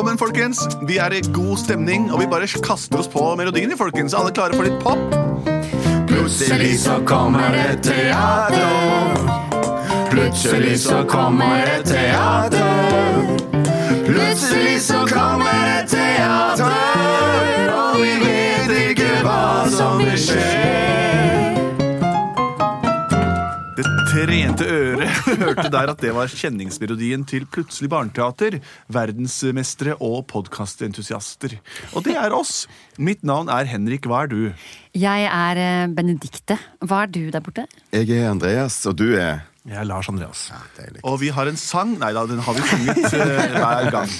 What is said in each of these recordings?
Velkommen, folkens. Vi er i god stemning, og vi bare kaster oss på melodien. folkens. Alle klare for litt pop? Plutselig så kommer det teater. Plutselig så kommer det teater. Plutselig så kommer det teater, trente øret hørte der at det var kjenningsmelodien til Plutselig barneteater. Verdensmestere og podkastentusiaster. Og det er oss. Mitt navn er Henrik. Hva er du? Jeg er eh, Benedikte. Hva er du der borte? Jeg er Andreas, og du er Jeg er Lars Andreas. Ja, Og vi har en sang. Nei da, den har vi sunget eh, hver gang.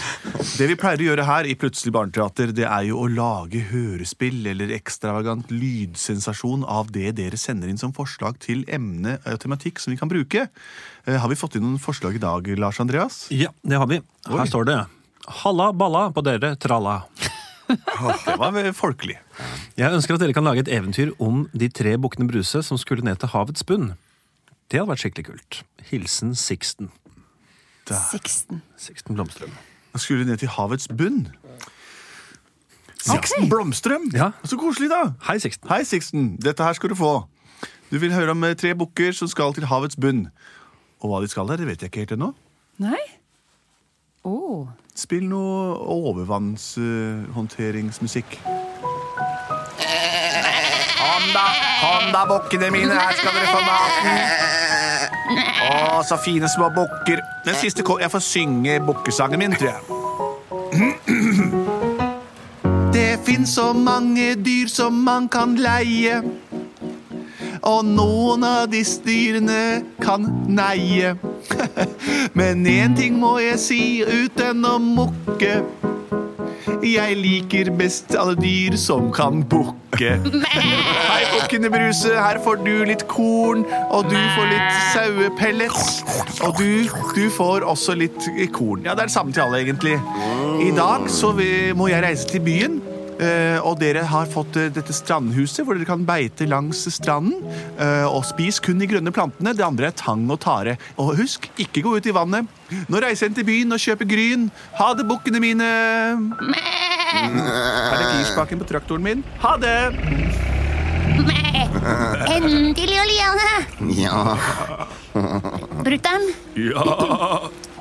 Det vi pleier å gjøre her i Plutselig barneteater, det er jo å lage hørespill eller ekstravagant lydsensasjon av det dere sender inn som forslag til emne og tematikk som vi kan bruke. Eh, Har vi fått inn noen forslag i dag, Lars Andreas? Ja, det har vi. Her Oi. står det Halla balla på dere, tralla. Det var folkelig. Jeg ønsker at dere kan lage et eventyr om de tre bukkene Bruse som skulle ned til havets bunn. Det hadde vært skikkelig kult. Hilsen Sixten. Sixten. Sixten Blomstrøm. Da skulle ned til havets bunn. Sixten Blomstrøm! Ja. Så koselig, da! Hei, Sixten. Hei, Sixten. Dette her skal du få. Du vil høre om eh, tre bukker som skal til havets bunn. Og hva de skal der, det vet jeg ikke helt ennå. Nei? Oh. Spill noe overvannshåndteringsmusikk. Kom da, kom da, bukkene mine. Her skal dere få maten. Å, så fine små bukker. Den siste kom Jeg får synge bukkesangen min, tror jeg. Det fins så mange dyr som man kan leie. Og noen av disse dyrene kan neie. Men én ting må jeg si uten å mukke. Jeg liker best alle dyr som kan bukke. Hei, bukkene Bruse, her får du litt korn, og du får litt sauepellets. Og du, du får også litt korn. Ja, det er det samme til alle, egentlig. I dag så vi- må jeg reise til byen. Eh, og dere har fått eh, dette strandhuset hvor dere kan beite langs stranden. eh, og spis kun de grønne plantene. Det andre er tang og tare. Og husk, ikke gå ut i vannet. Nå reiser jeg til byen og kjøper gryn. Ha det, bukkene mine. Her er girspaken på traktoren min. Ha det! Endelig, Oliane! Ja, Brutter'n, Ja,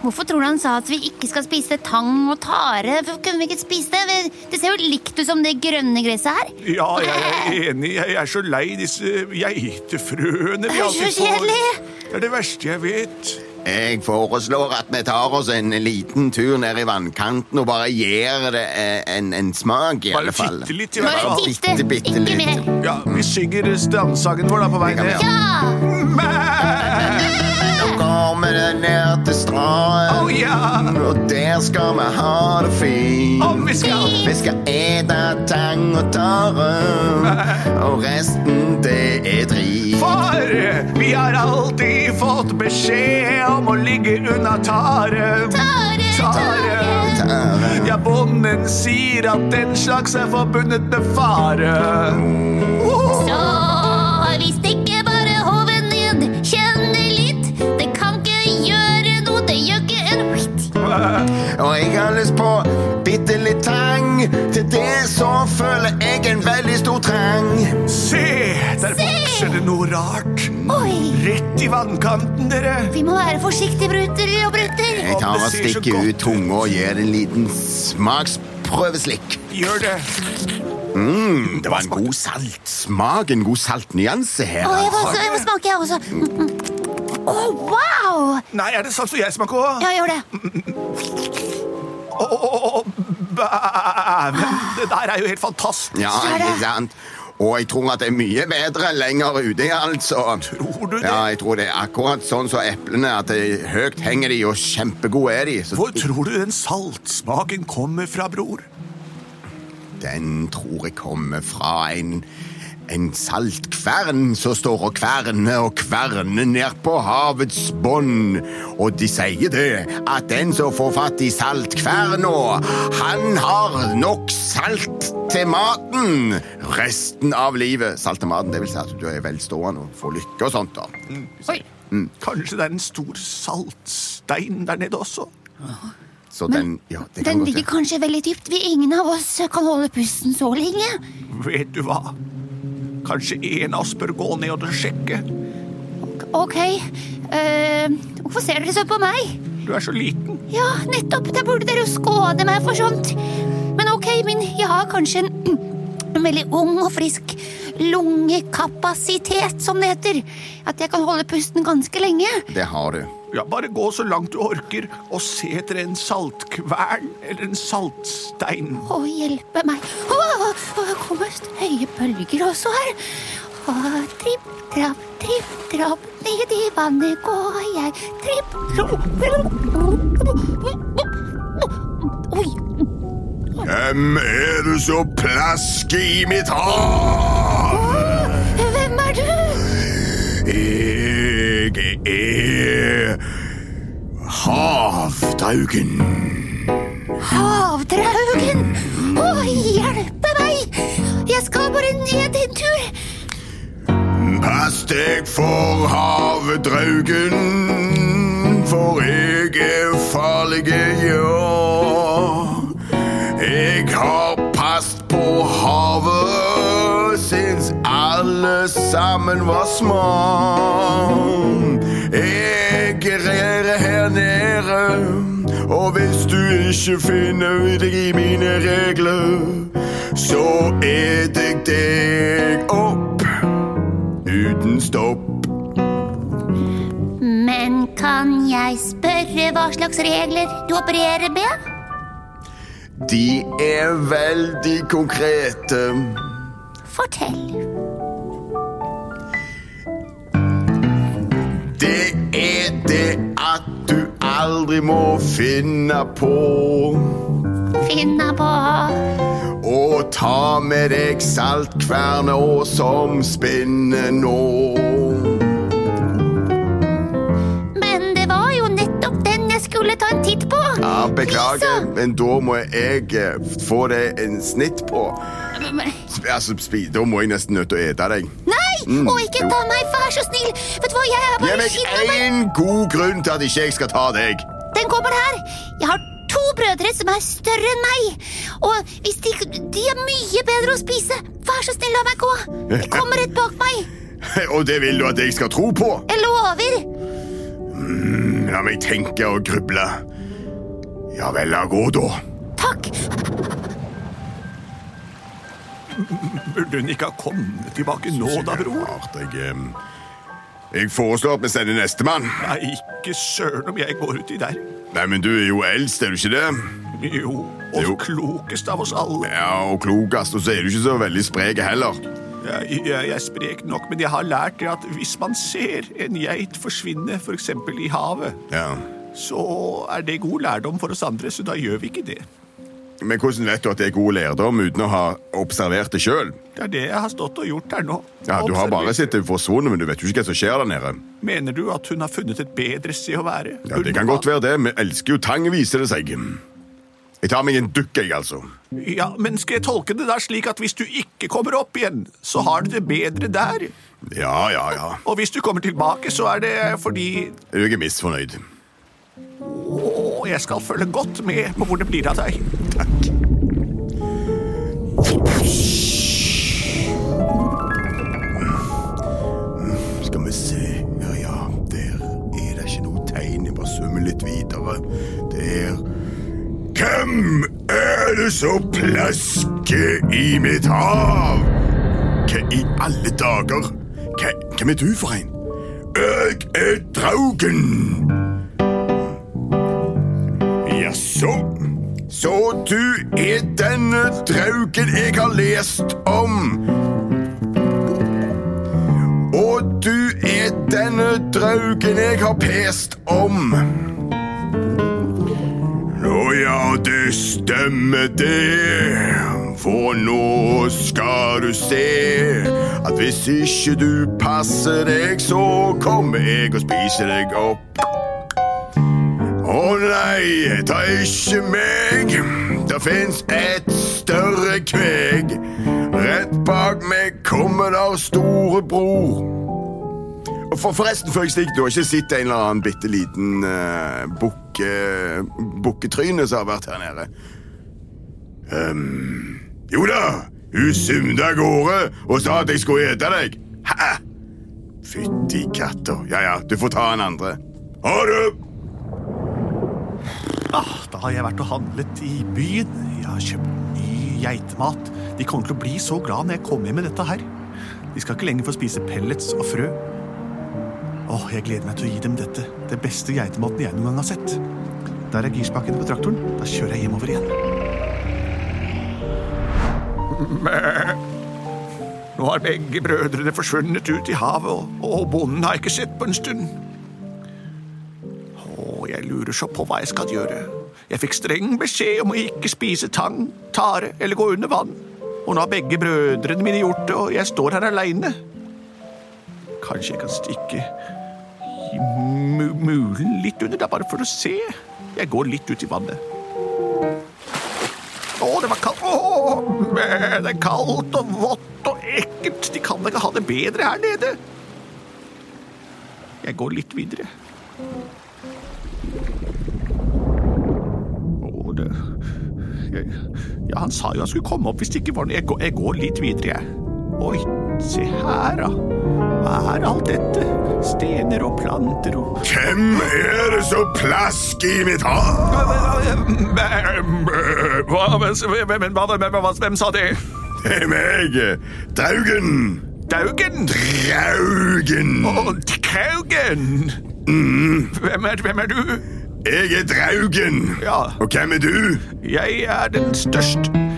hvorfor tror du han sa at vi ikke skal spise tang og tare? Hvorfor kunne vi ikke spise det? Det ser jo likt ut som det grønne gresset her. ja, jeg er enig. Jeg er så lei disse geitefrøene vi alltid får. kjedelig. Det er det verste jeg vet. jeg foreslår at vi tar oss en liten tur ned i vannkanten og bare gir det eh, en, en smak, i alle fall. Bare titte litt, i hvert Bare fall. titte, bitte, bitte ikke litt. Ja, Vi synger strandsangen vår da på vei ned. Ja! Til stranden, Oh, ja. og der skal vi ha det fint. Oh, vi skal Vi skal ete tang og tare, og resten det er drit. For vi har alltid fått beskjed om å ligge unna tare. Tare, Tare. Tare. Ja, bonden sier at den slags er forbundet med fare. Så Og jeg har lyst på bitte litt tang. Til det så føler jeg en veldig stor trang. Se, der vokser det noe rart. Oi, Rett i vannkanten, dere. vi må være forsiktige, bruter og bruter. Jeg tar og stikker ut tunga og gir en liten smaksprøveslikk. Gjør det. Mm, det var en god saltsmak, en god saltnyanse her. Å, jeg, må, jeg må smake, jeg også. Å, wow! Nei, er det sant for jeg smaker òg? Ja, gjør det. Å, Bæven, det der er jo helt fantastisk. Ja, ikke sant? Og jeg tror at det er mye bedre lenger ute, altså. Tror du det? Ja, jeg tror det er akkurat sånn som eplene, at det, høyt henger de, og kjempegode er de. Så Hvor tror du den saltsmaken kommer fra, bror? den tror jeg kommer fra en, en saltkvern som står og kverner og kverner ned på havets bånd. Og de sier det, at den som får fatt i saltkverna, han har nok salt til maten resten av livet. Salt til maten, det vil si at du er velstående og får lykke og sånt. da. Oi. Kanskje det er en stor saltstein der nede også? Så den, ja, det kan Den ligger kanskje veldig dypt. Vi ingen av oss kan holde pusten så lenge. Vet du hva? Kanskje en av oss bør gå ned og sjekke? Ok, Uh, hvorfor ser dere så på meg? Du er så liten. Ja, nettopp, da burde dere jo skåne meg for sånt. Men ok, min jeg har kanskje en, en veldig ung og frisk lungekapasitet, som det heter. At jeg kan holde pusten ganske lenge. Det har du. Ja, Bare gå så langt du orker og se etter en saltkvern eller en saltstein. Å, hjelpe meg. Å, å, det kommer høye bølger også her. Å, tripp, trapp, tripp, trapp, ned i vannet går jeg. Tripp, trapp. Oi, Hvem er du som plasker i mitt hav? hvem er du? Jeg er havdraugen. Havdraugen! Å, hjelpe meg! Jeg skal bare ned en tur. Pass deg for havdraugen, for jeg er farlig, ja. Jeg har passet på havet siden alle sammen var små. Her og hvis du ikke finner deg i mine regler, så et jeg deg opp uten stopp. Men kan jeg spørre hva slags regler du opererer med? De er veldig konkrete. Fortell. Det er det at du aldri må finne på Finne på Og ta med deg saltkverna som spinner nå. Men det var jo nettopp den jeg skulle ta en titt på. Ja, Beklager, men da må jeg eh, få deg en snitt på. Altså, Da må jeg nesten nødt til å ete deg. Nei! Og ikke ta meg, vær så snill. Vet du hva, jeg er Gi bare meg kidnappet. én god grunn til at ikke jeg skal ta deg. Den kommer her. Jeg har to brødre som er større enn meg. Og hvis de, de er mye bedre å spise, vær så snill, la meg gå. De kommer rett bak meg. Og det vil du at jeg skal tro på? Jeg lover. La meg tenke og gruble. Ja vel, la gå, da. Takk. Burde hun ikke ha kommet tilbake nå, da, bror? Jeg, jeg foreslår at vi sender nestemann. Nei, ikke søren om jeg går uti der. Nei, men du er jo eldst, er du ikke det? Jo, og Jo. klokest av oss alle. Ja, og klokest, og så er du ikke så veldig sprek heller. Jeg, jeg, er sprek nok, men jeg har lært at hvis man ser en geit forsvinne, f.eks. i havet, Ja. så er det god lærdom for oss andre, så da gjør vi ikke det. Men hvordan vet du at det er god lærdom uten å ha observert det sjøl? Det er det jeg har stått og gjort her nå. Ja, du har bare sittet sett det forsvunnet, men du vet jo ikke hva som skjer der nede. Mener du at hun har funnet et bedre sted å være? Ja, Det kan godt være det. Vi elsker jo tang, viser det seg. Jeg tar meg en dukk, jeg, altså. Ja, men skal jeg tolke det der slik at hvis du ikke kommer opp igjen, så har du det bedre der? Ja, ja, ja. Og hvis du kommer tilbake, så er det fordi Jeg er misfornøyd. Å, jeg skal følge godt med på hvor det blir av deg. Takk. Skal vi se Ja, ja, der er det ikke noe tegn. Jeg bare svømmer litt videre. Der Hvem er det som plasker i mitt hav? Hva i alle dager? Hvem er du for en? Jeg er Draugen. Jaså, Så du er denne draugen jeg har lest om. Og du er denne draugen jeg har pest om. Nå ja, det stemmer det. For nå skal du se at hvis ikke du passer deg, så kommer jeg og spiser deg opp. Nei, ta ikke meg. Det fins et større kveg. Rett bak meg kommer der storebror. Og for, forresten, før jeg stikker, du har ikke sett en eller annen bitte liten uh, bukketryne som har vært her nede? Um, jo da, hun sumde av gårde og sa at jeg skulle ete deg. Hæ? Fytti katta. Ja ja, du får ta en andre. Ha det! Ah, da har jeg vært og handlet i byen. Jeg har kjøpt ny geitemat. De kommer til å bli så glad når jeg kommer hjem med dette her. De skal ikke lenger få spise pellets og frø. Åh, Jeg gleder meg til å gi dem dette. Det beste geitematen jeg noen gang har sett. Der er girspaken på traktoren. Da kjører jeg hjemover igjen. Nå har begge brødrene forsvunnet ut i havet, og, og bonden har ikke sett på en stund. Lurer så på hva jeg skal gjøre. Jeg fikk streng beskjed om å ikke spise tang, tare eller gå under vann. Og nå har begge brødrene mine gjort det, og jeg står her aleine. Kanskje jeg kan stikke mulen litt under, da, bare for å se. Jeg går litt ut i vannet. Å, det var kaldt. Å, det er kaldt og vått og ekkelt. De kan da ikke ha det bedre her nede. Jeg går litt videre. Det jeg, Ja, han sa jo han skulle komme opp hvis det ikke var noe. Jeg går, jeg går litt videre, jeg. Oi, se her, da. Hva er alt dette? Stener og planter og Hvem er det som plasker i mitt hår? Hvem, sa det? Det er meg, Draugen. Daugen? Draugen. Draugen. Kaugen! Hvem, er, hvem er du? Jeg er Draugen. Ja. Og hvem er du? Jeg er den største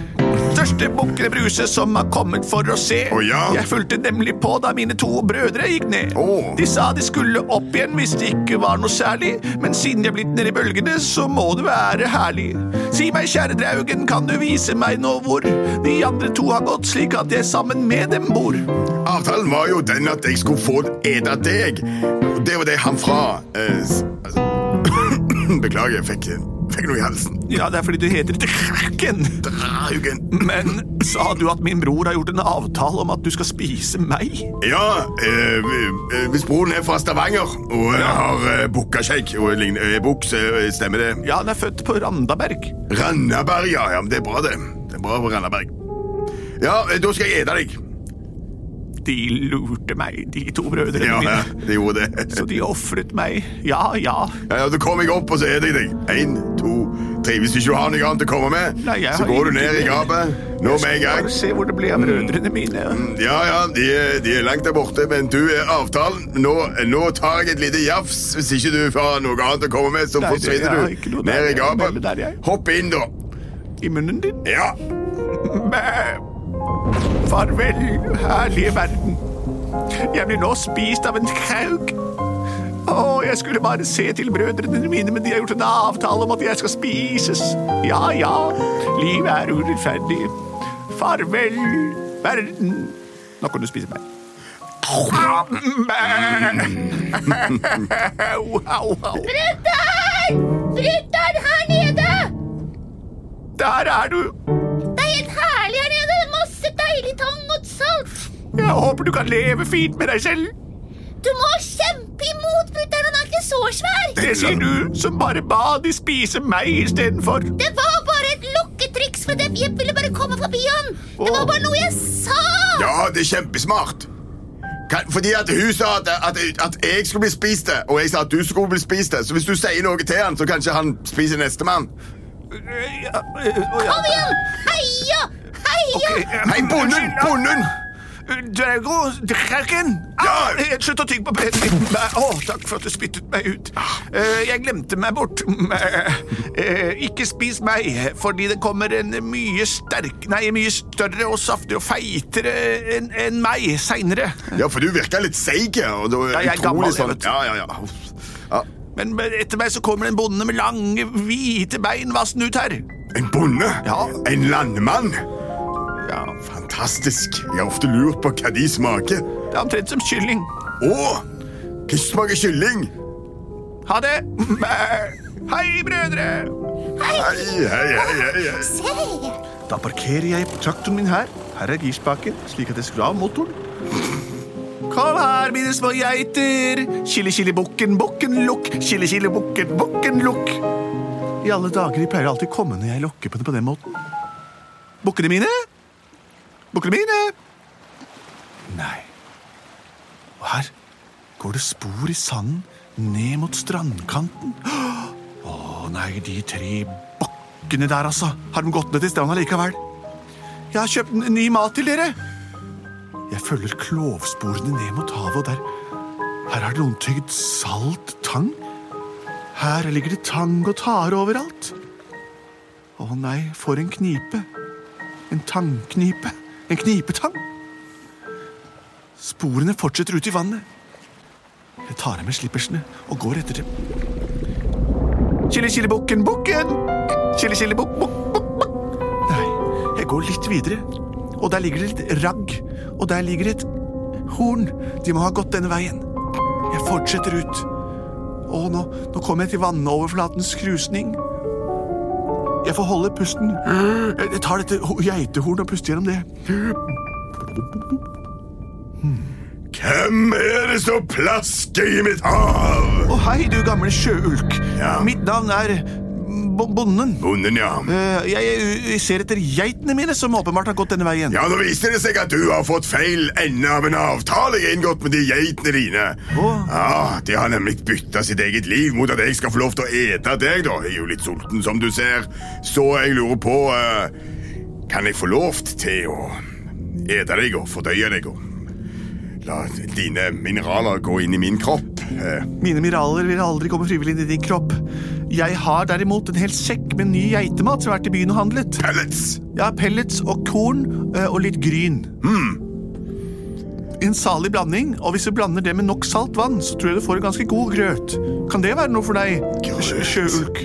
største bukkene som har kommet for å se. Oh, ja. Jeg fulgte nemlig på da mine to brødre gikk ned. Oh. De sa de skulle opp igjen hvis det ikke var noe særlig, men siden de er blitt nedi i bølgene, så må det være herlig. Si meg, kjære Draugen, kan du vise meg nå hvor de andre to har gått, slik at jeg sammen med dem bor? Avtalen var jo den at jeg skulle få ete deg. Og det var det han fra eh, Beklager, jeg fikk, fikk noe i halsen. Ja, det er fordi du heter Draugen. Draugen. Men sa du at min bror har gjort en avtale om at du skal spise meg? Ja, eh, eh, hvis broren er fra Stavanger og ja. har eh, bukkaskjegg og lignende eh, bukk, eh, stemmer det. Ja, han er født på Randaberg. Randaberg, ja. ja, men det er bra, det. Det er bra på Randaberg. Ja, eh, da skal jeg ete deg. De lurte meg, de to brødrene Ja, ja, mine. det gjorde det. Så de ofret meg. Ja, ja. Ja, ja, Da kom jeg opp og så er jeg deg. Én, to, tre. Hvis du ikke har noe annet å komme med, Nei, så går du ned i gapet. Nå med en gang. Bare se hvor det blir av brødrene mine. Ja, ja, de de er langt der borte, men du er avtalen. Nå, nå tar jeg et lite jafs. Hvis ikke du har noe annet å komme med, så Nei, forsvinner du ned der. i gapet. der. Hopp inn, da. I munnen din. Ja. Mæ. Farvel, herlige verden. Jeg blir nå spist av en krauk. Å, jeg skulle bare se til brødrene mine, men de har gjort en avtale om at jeg skal spises. Ja, ja, livet er urettferdig. Farvel, verden. Nå kan du spise meg. Brutter'n! Brutter'n, her nede! Der er du. Det er helt her Jeg håper du kan leve fint med deg selv. Du må kjempe imot, brutter'n. Han er ikke så svær. Det sier du, som bare ba de spise meg istedenfor. Det var bare et lukketriks, for det- jeg ville bare komme forbi han. Det var bare noe jeg sa. Ja, det er kjempesmart. Kan, fordi at hun sa at, at, at jeg skulle bli spist, og jeg sa at du skulle bli spist. Så hvis du sier noe til han, så kanskje han spiser nestemann. Ja, ja. Kom igjen! Heia! Heia! Okay, Nei, bonden! Bonden! Draugo, draken! Ah, Slutt å tygge på pennen min! Å, takk for at du spyttet meg ut. Uh, jeg glemte meg bort. Uh, ikke spis meg, fordi det kommer en mye sterk... Nei, mye større og saftigere og feitere enn en meg seinere. Ja, for du virker litt seig. Ja, jeg er gammel, sånn-. Ja, ja, ja. ja. Men etter meg så kommer en bonde med lange, hvite bein vassende ut her. En bonde? Ja. En landmann? Fantastisk. Jeg har ofte lurt på hva de smaker. Det er omtrent som kylling. Å! Hva smaker kylling? Ha det! Hei, brødre! Hei, hei, hei, hei, hei. Se. Da parkerer jeg traktoren min her. Her er girspaken, slik at jeg skrur av motoren. Kom her, mine små geiter. Chili, chili, bukken, bukken, lukk. Chili, chili, bukken, bukken, lukk. I alle dager, de pleier alltid å komme når jeg lokker på det på den måten. Bukkene mine? Bukkene mine? Nei. Og her går det spor i sanden ned mot strandkanten. Å nei, de tre bukkene der, altså. Har de gått ned til stranda likevel? Jeg har kjøpt ny mat til dere. Jeg følger klovsporene ned mot havet, og der Her har noen tygd salt tang. Her ligger det tang og tare overalt. Å nei, for en knipe. En tangknipe. En knipetang. Sporene fortsetter ut i vannet. Jeg tar av meg slippersene og går etter dem. Chili, bukken, bukken! Chili, chili, bukk, bukk, bukk, bukk. Nei, jeg går litt videre, og der ligger det litt ragg, og der ligger et horn. De må ha gått denne veien. Jeg fortsetter ut. Å, nå, nå kommer jeg til vannoverflatens krusning. Jeg får holde pusten. Jeg tar dette geitehornet og puster gjennom det. Hvem er det som plasker i mitt hav? Å hei, du gamle sjøulk. Ja. Mitt navn er Bonden. Bonden, ja. Eh, Jeg, jeg, ser etter geitene mine, som åpenbart har gått denne veien. Ja, Nå viser det seg at du har fått feil ende av en avtale jeg har inngått med de geitene dine. Å. Ja, De har nemlig bytta sitt eget liv mot at jeg skal få lov til å ete deg. da. Jeg er jo litt sulten, som du ser. Så jeg lurer på eh, Kan jeg få lov til å ete deg og fordøye deg? og La dine mineraler gå inn i min kropp. Eh, Mine mineraler vil aldri komme frivillig inn i din kropp. Jeg har derimot en hel sekk med ny geitemat som har vært i byen og handlet. pellets! Ja, pellets og korn eh, og litt gryn. En salig blanding, og hvis du blander det med nok salt vann, så tror jeg du får en ganske god grøt. Kan det være noe for deg, sjøulk?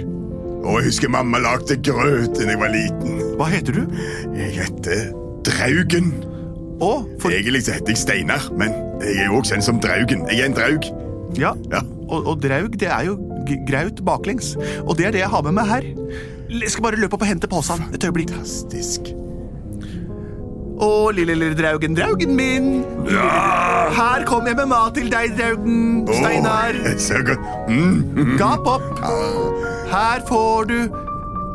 Og jeg husker mamma lagde grøt da jeg var liten. Hva heter du? Jeg heter Draugen. Å, for... Egentlig så heter jeg Steinar, men jeg er jo også kjent som Draugen. Jeg er en draug. Ja, Ja. og, og draug, det er jo graut baklengs. Og det er det jeg har med meg her. Jeg skal bare løpe opp og hente posen. Et øyeblikk. Fantastisk. Å, lille, lille draugen, draugen min. Her kommer jeg med mat til deg, draugen. Steinar. Så godt. Mm. Gap opp. Her får du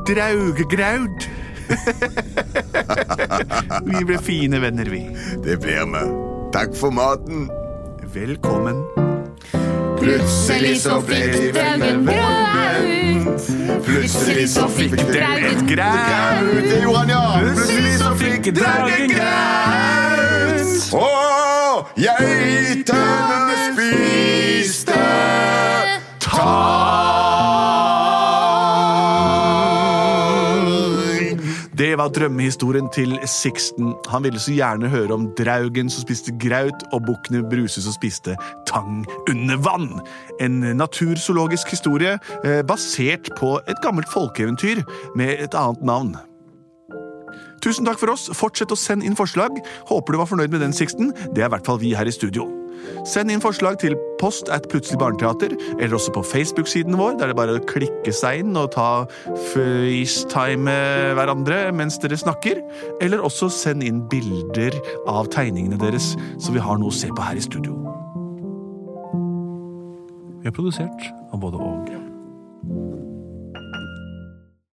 draugegraud. vi ble fine venner, vi. Det blir vi. Takk for maten. Velkommen. Plutselig så fikk draugen graut. Plutselig så fikk draugen graut. Det gjorde han, ja. Plutselig så fikk draugen graut. Og geitene spiste tang. Det var drømmehistorien til Sixten. Han ville så gjerne høre om draugen som spiste graut, og bukkene Bruse som spiste tang under vann. En naturzoologisk historie eh, basert på et gammelt folkeeventyr med et annet navn. Tusen takk for oss. Fortsett å sende inn forslag. Håper du var fornøyd med den, Sixten. Det er i hvert fall vi her i studio. Send inn forslag til post at Plutselig barneteater, eller også på Facebook-siden vår, der det bare er å klikke seg inn og ta FaceTime hverandre mens dere snakker. Eller også send inn bilder av tegningene deres, så vi har noe å se på her i studio. Vi er produsert av både og.